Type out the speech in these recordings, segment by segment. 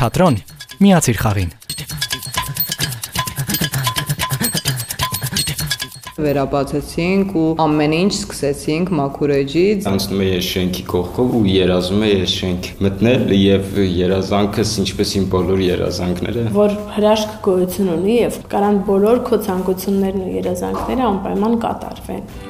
Թատրոն միացիր խաղին։ վերաբացեցինք ու ամեն ինչ սկսեցինք մաքուր էջից։ Անցնում է ես շենքի կողքով ու երազում է ես շենք մտնել եւ երազանքս ինչպես իմ բոլոր երազանքները, որ հրաշք գոյություն ունի եւ կարան բոլոր քո ցանկություններն ու երազանքները անպայման կատարվեն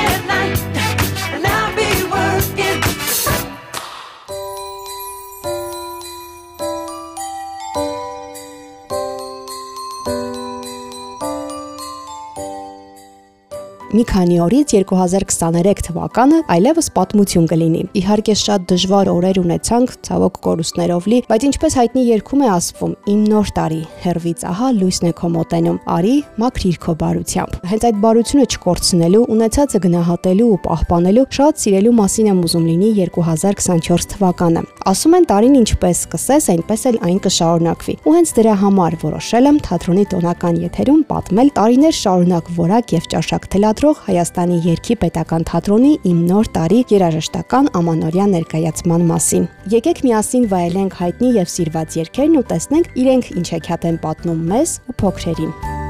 Մի քանի օրից 2023 թվականը այլևս պատմություն կլինի։ Իհարկե շատ դժվար օրեր ունեցանք, ցավոք կորուստներով լի, բայց ինչպես հայտնի երգում է ասվում, իմ նոր տարի, հերվից ահա լույսն է քո մոտենում։ Արի մաքրիր քո բարությամբ։ Հենց այդ բարությունը չկորցնելու, ունեցածը գնահատելու ու պահպանելու շատ սիրելու մասին եմ ուզում լինի 2024 թվականը։ Ասում են տարին ինչպես սկսես, այնպես էլ այն կշարունակվի։ Ու հենց դրա համար որոշել եմ թատրոնի տոնական եթերում պատմել տարիներ շարունակ որակ եւ ճաշակ թելադրող ներկայացրող Հայաստանի Երգի Պետական Թատրոնի Իմ նոր տարի երաժշտական ամանորյա ներկայացման մասին։ Եկեք միասին վայելենք հայտնի եւ սիրված երգերն ու տեսնենք իրենք ինչ հեքիաթ են պատնում մեզ ու փոքրերին։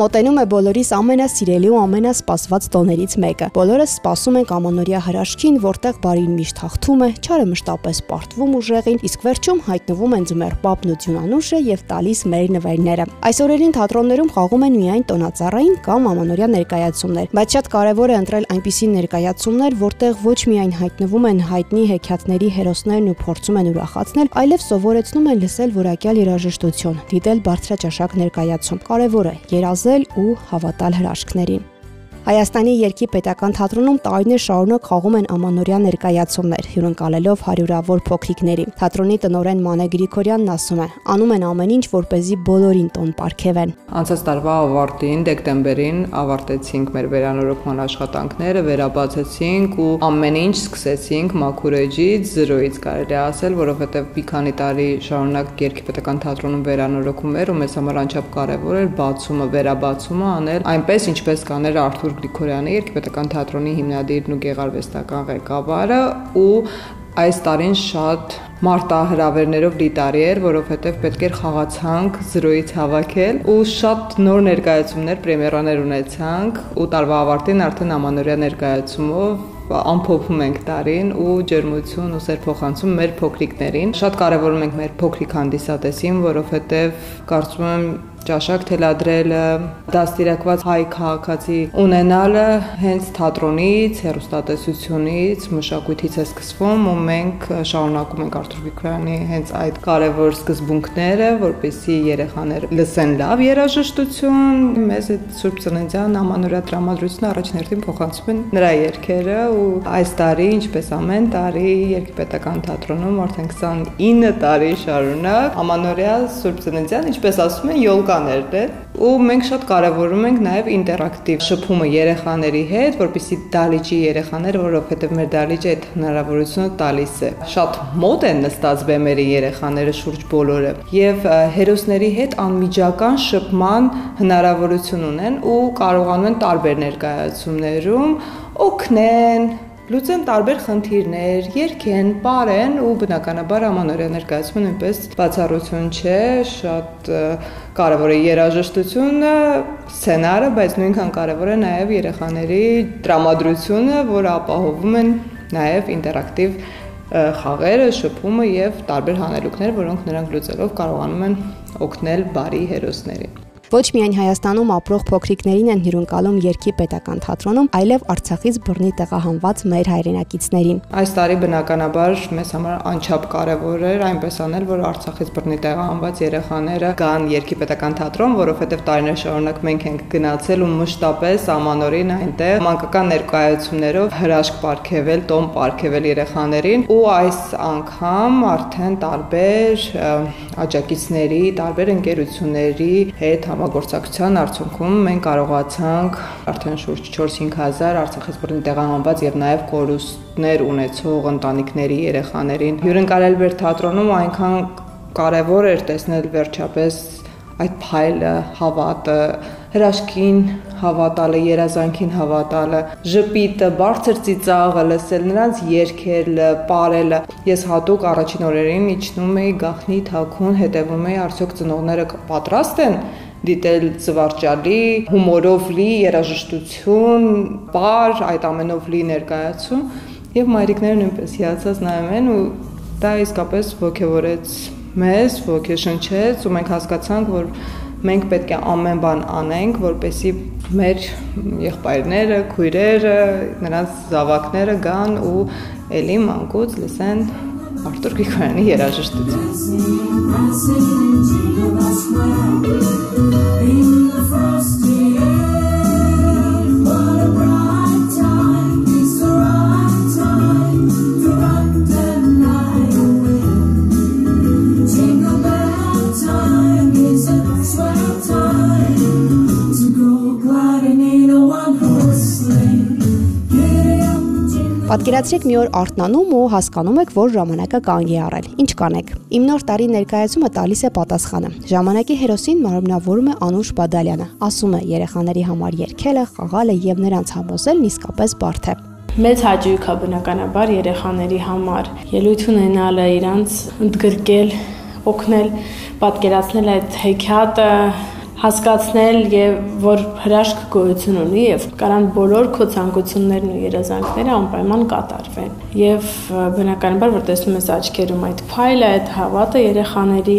Մոտենում է բոլորիս ամենասիրելի ու ամենասպասված տոներից մեկը։ Բոլորս սպասում ենք ամանորյա հրաշքին, որտեղ բարին միշտ հաղթում է, չարը մշտապես պարտվում ուժեղին, իսկ վերջում հայտնվում են ձմեռ պապն ու ձյունանուշը եւ տալիս մեր նվերները։ Այս օրերին թատրոններում խաղում են միայն տոնածառային կամ ամանորյա ներկայացումներ, բայց շատ կարեւոր է ընտրել այնպիսի ներկայացումներ, որտեղ ոչ միայն հայտնվում են հայտնի հեքիաթների հերոսներն ու փորձում են ուրախացնել, այլև սովորեցնում են լսել որակյալ երաժշտություն, դիտել բարձրաճաշակ ներկայացում։ Կարևոր է երազել ստեղծել ու հավատալ հրաշքներին։ Հայաստանի Երգի Պետական թատրոնում տարիներ շարունակ խաղում են ամանորյա ներկայացումներ, հյուրընկալելով հարյուրավոր փոքրիկների։ Թատրոնի տնօրեն Մանե Գրիգորյանն ասում է. «Անում են ամեն ինչ, որ เป զի բոլորին տոն ապարգևեն»։ Անցած տարվա ավարտին, դեկտեմբերին ավարտեցինք մեր վերանորոգման աշխատանքները, վերաբացեցինք ու ամեն ինչ սկսեցինք մաքուր էջից, զրոյից կարելի ասել, որովհետև մի քանի տարի շարունակ Երգի Պետական թատրոնում վերանորոգում էր ու մեզ համար անչափ կարևոր էր բացումը, վերաբացումը անել այնպես, ինչպես կաներ Արթուր Գրիգորյանը, Երգպետական թատրոնի հիմնադիրն ու գեղարվեստական ղեկավարը ու այս տարին շատ մարտահրավերներով լի տարի էր, որովհետև պետք էր խաղացանք զրոյից հավաքել ու շատ նոր ներկայացումներ, պրեմիերաներ ունեցանք ու տարվա ավարտին արդեն ամանորյա ներկայացումով ամփոփում ենք տարին ու ջերմություն ու սեր փոխանցում մեր փոքրիկներին։ Շատ կարևորում ենք մեր փոքրիկ հանդիսատեսին, որովհետև կարծում եմ ճաշակ թելադրելը, դաստիարակված հայ քաղաքացի ունենալը հենց թատրոնից, հերոստատեսությունից, մշակույթից է սկսվում ու մենք շարունակում ենք Արթուր Գրիգորյանի հենց այդ կարևոր սկզբունքները, որպեսզի երեխաները լսեն լավ երաժշտություն, մեզ այդ Սուրբ Ծննդյան ամանորյա տրամադրությունը առաջին հերթին փոխանցում են նրա երգերը ու այս տարի, ինչպես ամեն տարի, Երկպետական թատրոնում արդեն 29 տարի շարունակ ամանորյա Սուրբ Ծննդյան, ինչպես ասում են, յոլկա բաներն են ու մենք շատ կարևորում ենք նաև ինտերակտիվ շփումը երեխաների հետ, որպեսզի դալիճի երեխաները, որովհետև մեր դալիճը այդ հնարավորությունը տալիս է։ Շատ մոտ են նստած բեմերի երեխաները շուրջ բոլորը եւ հերոսների հետ անմիջական շփման հնարավորություն ունեն ու կարողանում են տարբեր ներկայացումներում օգնեն, լուծեն տարբեր խնդիրներ, երկեն, ապարեն ու բնականաբար ամանորյա ներկայացումը նույնպես բացառություն չէ, շատ կարևոր է երաժշտությունը, սցենարը, բայց նույնքան կարևոր է նաև երեխաների տրամադրությունը, որը ապահովում են նաև ինտերակտիվ խաղերը, շփումը եւ տարբեր հանելուկներ, որոնք նրանք լուծելով կարողանում են օգնել բարի հերոսներին։ Ոչ միայն Հայաստանում ապրող փոքրիկներին են հյուրընկալում Երգի Պետական թատրոնում, այլև Արցախից բռնի տեղահանված մեր հայրենակիցներին։ Այս տարի բնականաբար մեզ համար անչափ կարևոր էր այնպես անել, որ Արցախից բռնի տեղահանված երեխաները գան Երգի Պետական թատրոն, որովհետև տարիներ շարունակ մենք ենք գնացել ու մշտապես ամանորին այնտեղ մանկական ներկայացումներով հրաշք ապարգևել, տոն ապարգևել երեխաներին ու այս անգամ արդեն տարբեր աջակիցների, տարբեր ընկերությունների հետ համագործակցության արդյունքում մենք կարողացանք արդեն շուրջ 4-5000 Արցախից բռնի տեղահանված եւ նաեւ կորուստներ ունեցող ընտանիքների երեխաներին հյուրընկալել մեր թատրոնում այնքան կարևոր էր տեսնել վերջապես այդ փայլը, հավատը, հրաշքին հավատալը, երազանքին հավատալը, ժպիտը, բարձր ծիծաղը, լսել նրանց երգերը, ապարելը։ Ես հատուկ առաջին օրերին իջնում էի գախնի թաքուն, հետևում էի արդյոք ծնողները պատրաստ են դիտել զվարճալի, հումորով լի երաժշտություն, բար, այդ ամենով լի ներկայացում, եւ մայրիկները նույնպես հիացած նայում են ու դա իսկապես ողջավորեց մեզ, ողջշնչեց ու մենք հասկացանք, որ մենք պետք է ամեն բան անենք, որպեսի մեր եղբայրները, քույրերը, նրանց զավակները գան ու ելի մանկուց լսեն Արտուր Գրիգորյանի երաժշտություն։ smile. Պատկերացրեք մի օր արթնանում ու հասկանում եք, որ ժամանակը կանգ է առել։ Ինչ կանեք։ Իմ նոր տարի ներկայացումը տալիս է պատասխանը։ Ժամանակի հերոսին մարմնավորում է Անուշ Բադալյանը։ Ասում է. Երեխաների համար երկելը, խաղալը եւ նրանց համոզելն իսկապես բարդ է։ Մեծ հաճույք է բնականաբար երեխաների համար ելույթ ունենալը, իրանց ընդգրկել, օգնել, պատկերացնել այդ հեքիաթը, հասկացնել եւ որ հրաշք գոյություն ունի եւ կարան բոլոր քո ցանկություններն ու երազանքները անպայման կատարվեն եւ բնականաբար որ տեսնում ես աչքերում այդ փայլը այդ հավատը երեխաների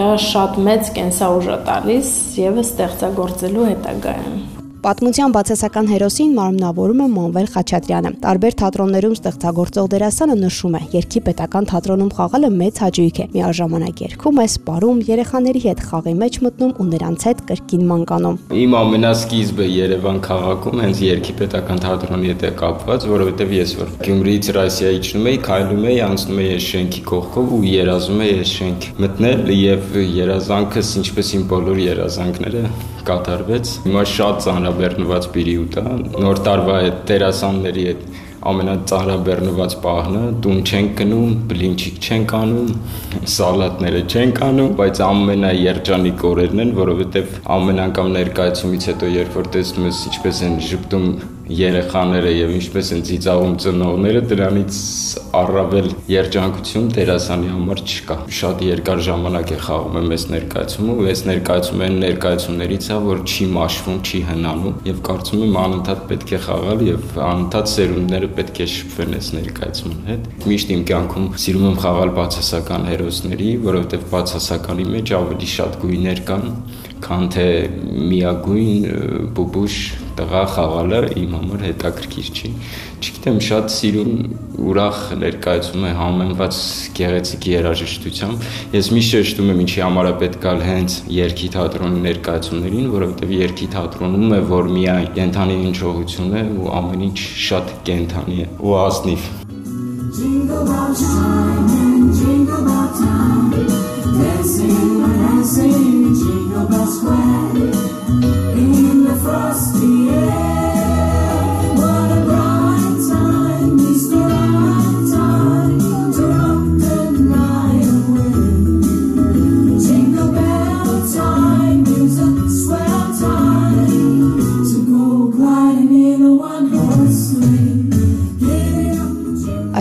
դա շատ մեծ կենսաուժ է տալիս եւ ստեղծագործելու հետագայում Պատմության բացասական հերոսին մարմնավորում է Մանվել Խաչատրյանը։ Տարբեր թատրոններում ստեղծագործող դերասանը նշում է, երկի պետական թատրոնում խաղալը մեծ հաճույք է։ Միաժամանակ երգում է, սպարում, երեխաների հետ խաղի մեջ մտնում ու նրանց հետ կրկին մանկանում։ Իմ ամենասկիզբը Երևան քաղաքում հենց երկի պետական թատրոնի հետ է կապված, որովհետև ես որ Գյումրիից Ռասիա իջնում էի, քայլում էի, անցնում էի այս շենքի կողքով ու երազում էի այս շենք մտնել եւ երազանքս ինչպես իմ բոլոր երազանքները կատարվեց։ Հիմա շատ ծանրաբեռնված պերիոդ է։ Նոր տարվա այդ դերասանների հետ ամենածանրաբեռնված պահն է, տուն չենք գնում, բլինչիկ չենք անում, սալատները չենք անում, բայց ամենաերջանիկ օրերն են, որովհետև ամեն անգամ ներկայացումից հետո երբ որ տեսնում ես ինչպես են ճպտում երեխաները եւ ինչպես են ծիծաղում ծնողները, դրանից առավել երջանկություն դերասանի համար չկա։ Շատ երկար ժամանակ է խաղում եմ այս ներկայացումը, ու այս ներկայացումը ներկայացումներից է, որ չի մաշվում, չի հնանում եւ կարծում եմ անընդհատ պետք է խաղալ եւ անընդհատ սերունդները պետք է շփվեն այս ներկայացման հետ։ Միշտ իմ կյանքում սիրում եմ խաղալ բացասական հերոսների, որովհետեւ բացասականի մեջ ավելի շատ գույներ կան, քան թե միագույն բուբուշ տղա խաղալը իմ համար հետաքրքիր չի։ Չգիտեմ, շատ սիրուն ուրախ ներկայացում է համեմված գեղեցիկ երաժշտությամբ։ Ես միշտ շեշտում եմ, ինչի համար է պետք գալ հենց երկի թատրոնի ներկայացումներին, որովհետև երկի թատրոնում է, որ միայն կենթանի հնչողություն է ու ամեն ինչ շատ կենթանի է ու ազնիվ։ Jingle bell chime and jingle bell time, dancing, dancing, jingle bell square,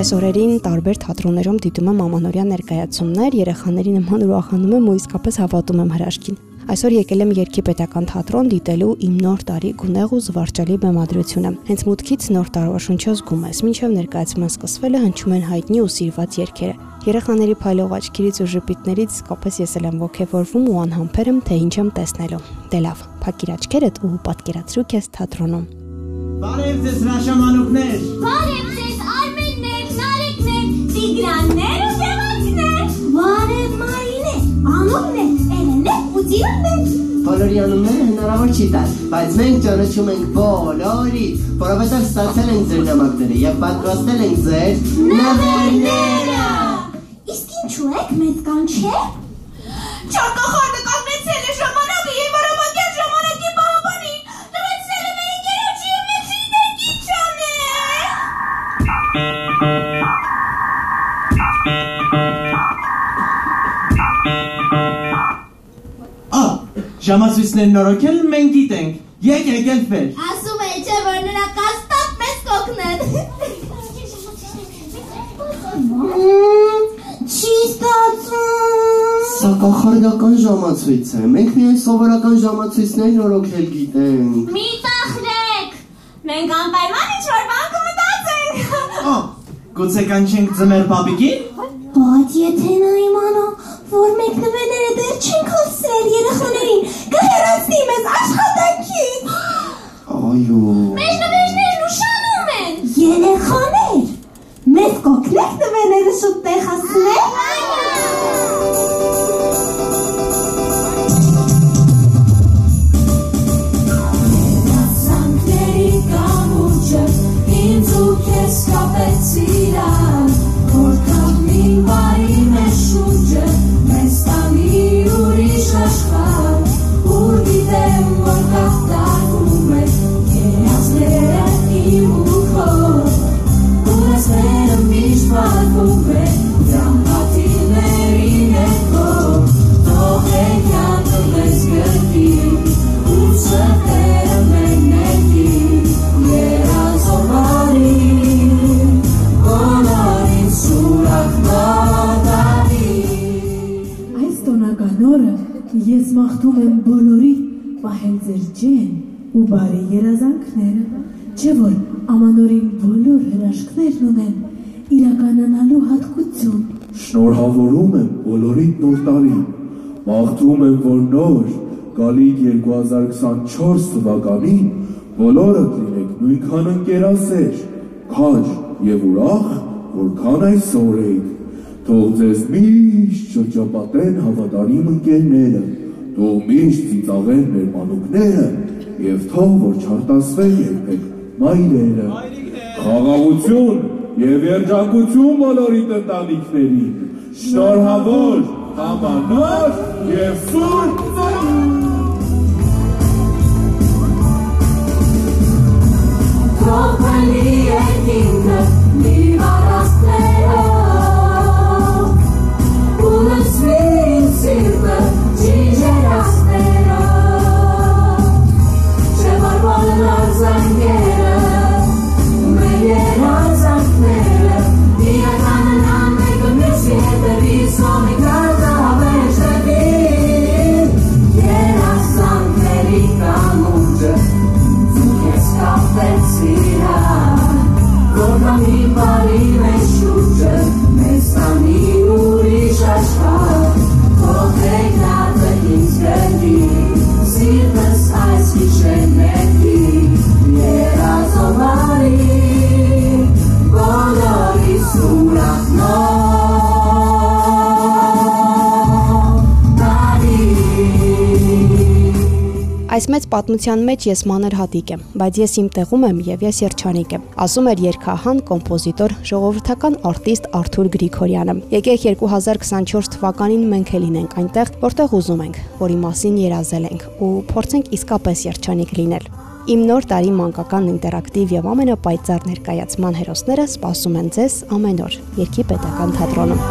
Այս օրերին տարբեր թատրոններում դիտում եմ ամանորյա ներկայացումներ, երեխաների նման ուրախանում եմ ու իսկապես հավատում եմ հրաշքին։ Այսօր եկել եմ Երկի պետական թատրոն դիտելու իմ նոր տարի գունեղ ու զվարճալի բեմադրությունը։ Հենց մուտքից նոր տարվա շունչը զգում ես, մինչև ներկայացումը սկսվելը հնչում են հայտնի ու սիրված երգերը։ Երեխաների փայլող աչքերից ու ժպիտներից իսկապես ես էլ եմ ողջևորվում ու անհամբեր եմ, թե ինչ եմ տեսնելու։ Դե լավ, փակիր աչքերդ ու պատկերացրու քեզ թատրոնում։ Բարև ձեզ հրաշամանուկներ։ Բարև ձեզ արմեններ, նարեկներ, տիգրաններ ու ձևացներ։ Բարև Մարինե, անունն է Բոլորի անունները հնարավոր չի տալ, բայց մենք ճանաչում ենք բոլորի, որովհետև ստացել ենք ձեր նամակները եւ պատրաստել ենք ձեր նվերները։ Իսկ ինչու եք մեծ կանչել։ Չարկախարդը Ժամացույցներն նորոգել մենք գիտենք։ Եկեք ելֆեր։ Ասում է չէ որ նրա կաստատ մեզ կօգնեն։ Չի ստացվում։ Սա կախարդական ժամացույց է։ Մենք միայն սովորական ժամացույցներ նորոգել գիտենք։ Մի տախրեք։ Մենք անպայման ինչ-որ բան կմտածենք։ Ա, գուցե կանչենք ձմեր պապիկին։ Բայց եթե նա իմանա, որ մենք նվերները դեռ չենք հասցրել երեխաներին, կհեռացնի մեզ աշխատանքից։ Այո։ Մեր նվերներն ուշանում են։ Երեխաներ, մեզ կօգնեք նվերները շուտ տեղ հասցնել։ Սանքների մաղթում եմ բոլորի պահել ձեր ջեն ու բարի երազանքները, չէ որ ամանորին բոլոր հրաշքներն ունեն իրականանալու հատկություն։ Շնորհավորում եմ բոլորիդ նոր տարին։ Մաղթում եմ, որ նոր գալիք 2024 թվականին բոլորդ լինեք նույնքան ընկերասեր, քաջ եւ ուրախ, որքան այսօր եք։ Թող ձեզ միշտ շրջապատեն հավատարիմ ընկերները, թող միշտ ծիծաղեն մեր մանուկները եւ թող որ չարտասվեն երբեք մայրերը։ Խաղաղություն եւ երջանկություն բոլորիդ ընտանիքներին։ Շնորհավոր, ամանոր եւ սուրբ ծնունդ։ Թողնի երկինքը մի վարաստներով Այս մեծ պատմության մեջ ես մանր հատիկ եմ, բայց ես իմ տեղում եմ եւ ես երջանիկ եմ, ասում էր երգահան, կոմպոզիտոր, ժողովրդական արտիստ Արթուր Գրիգորյանը։ Եկեք 2024 թվականին մենք էլ լինենք այնտեղ, որտեղ ուզում ենք, որի մասին երազել ենք ու փորձենք իսկապես երջանիկ լինել։ Իմ նոր տարի մանկական ինտերակտիվ եւ ամենապայծառ ներկայացման հերոսները սպասում են ձեզ ամեն օր Երկի պետական թատրոնում։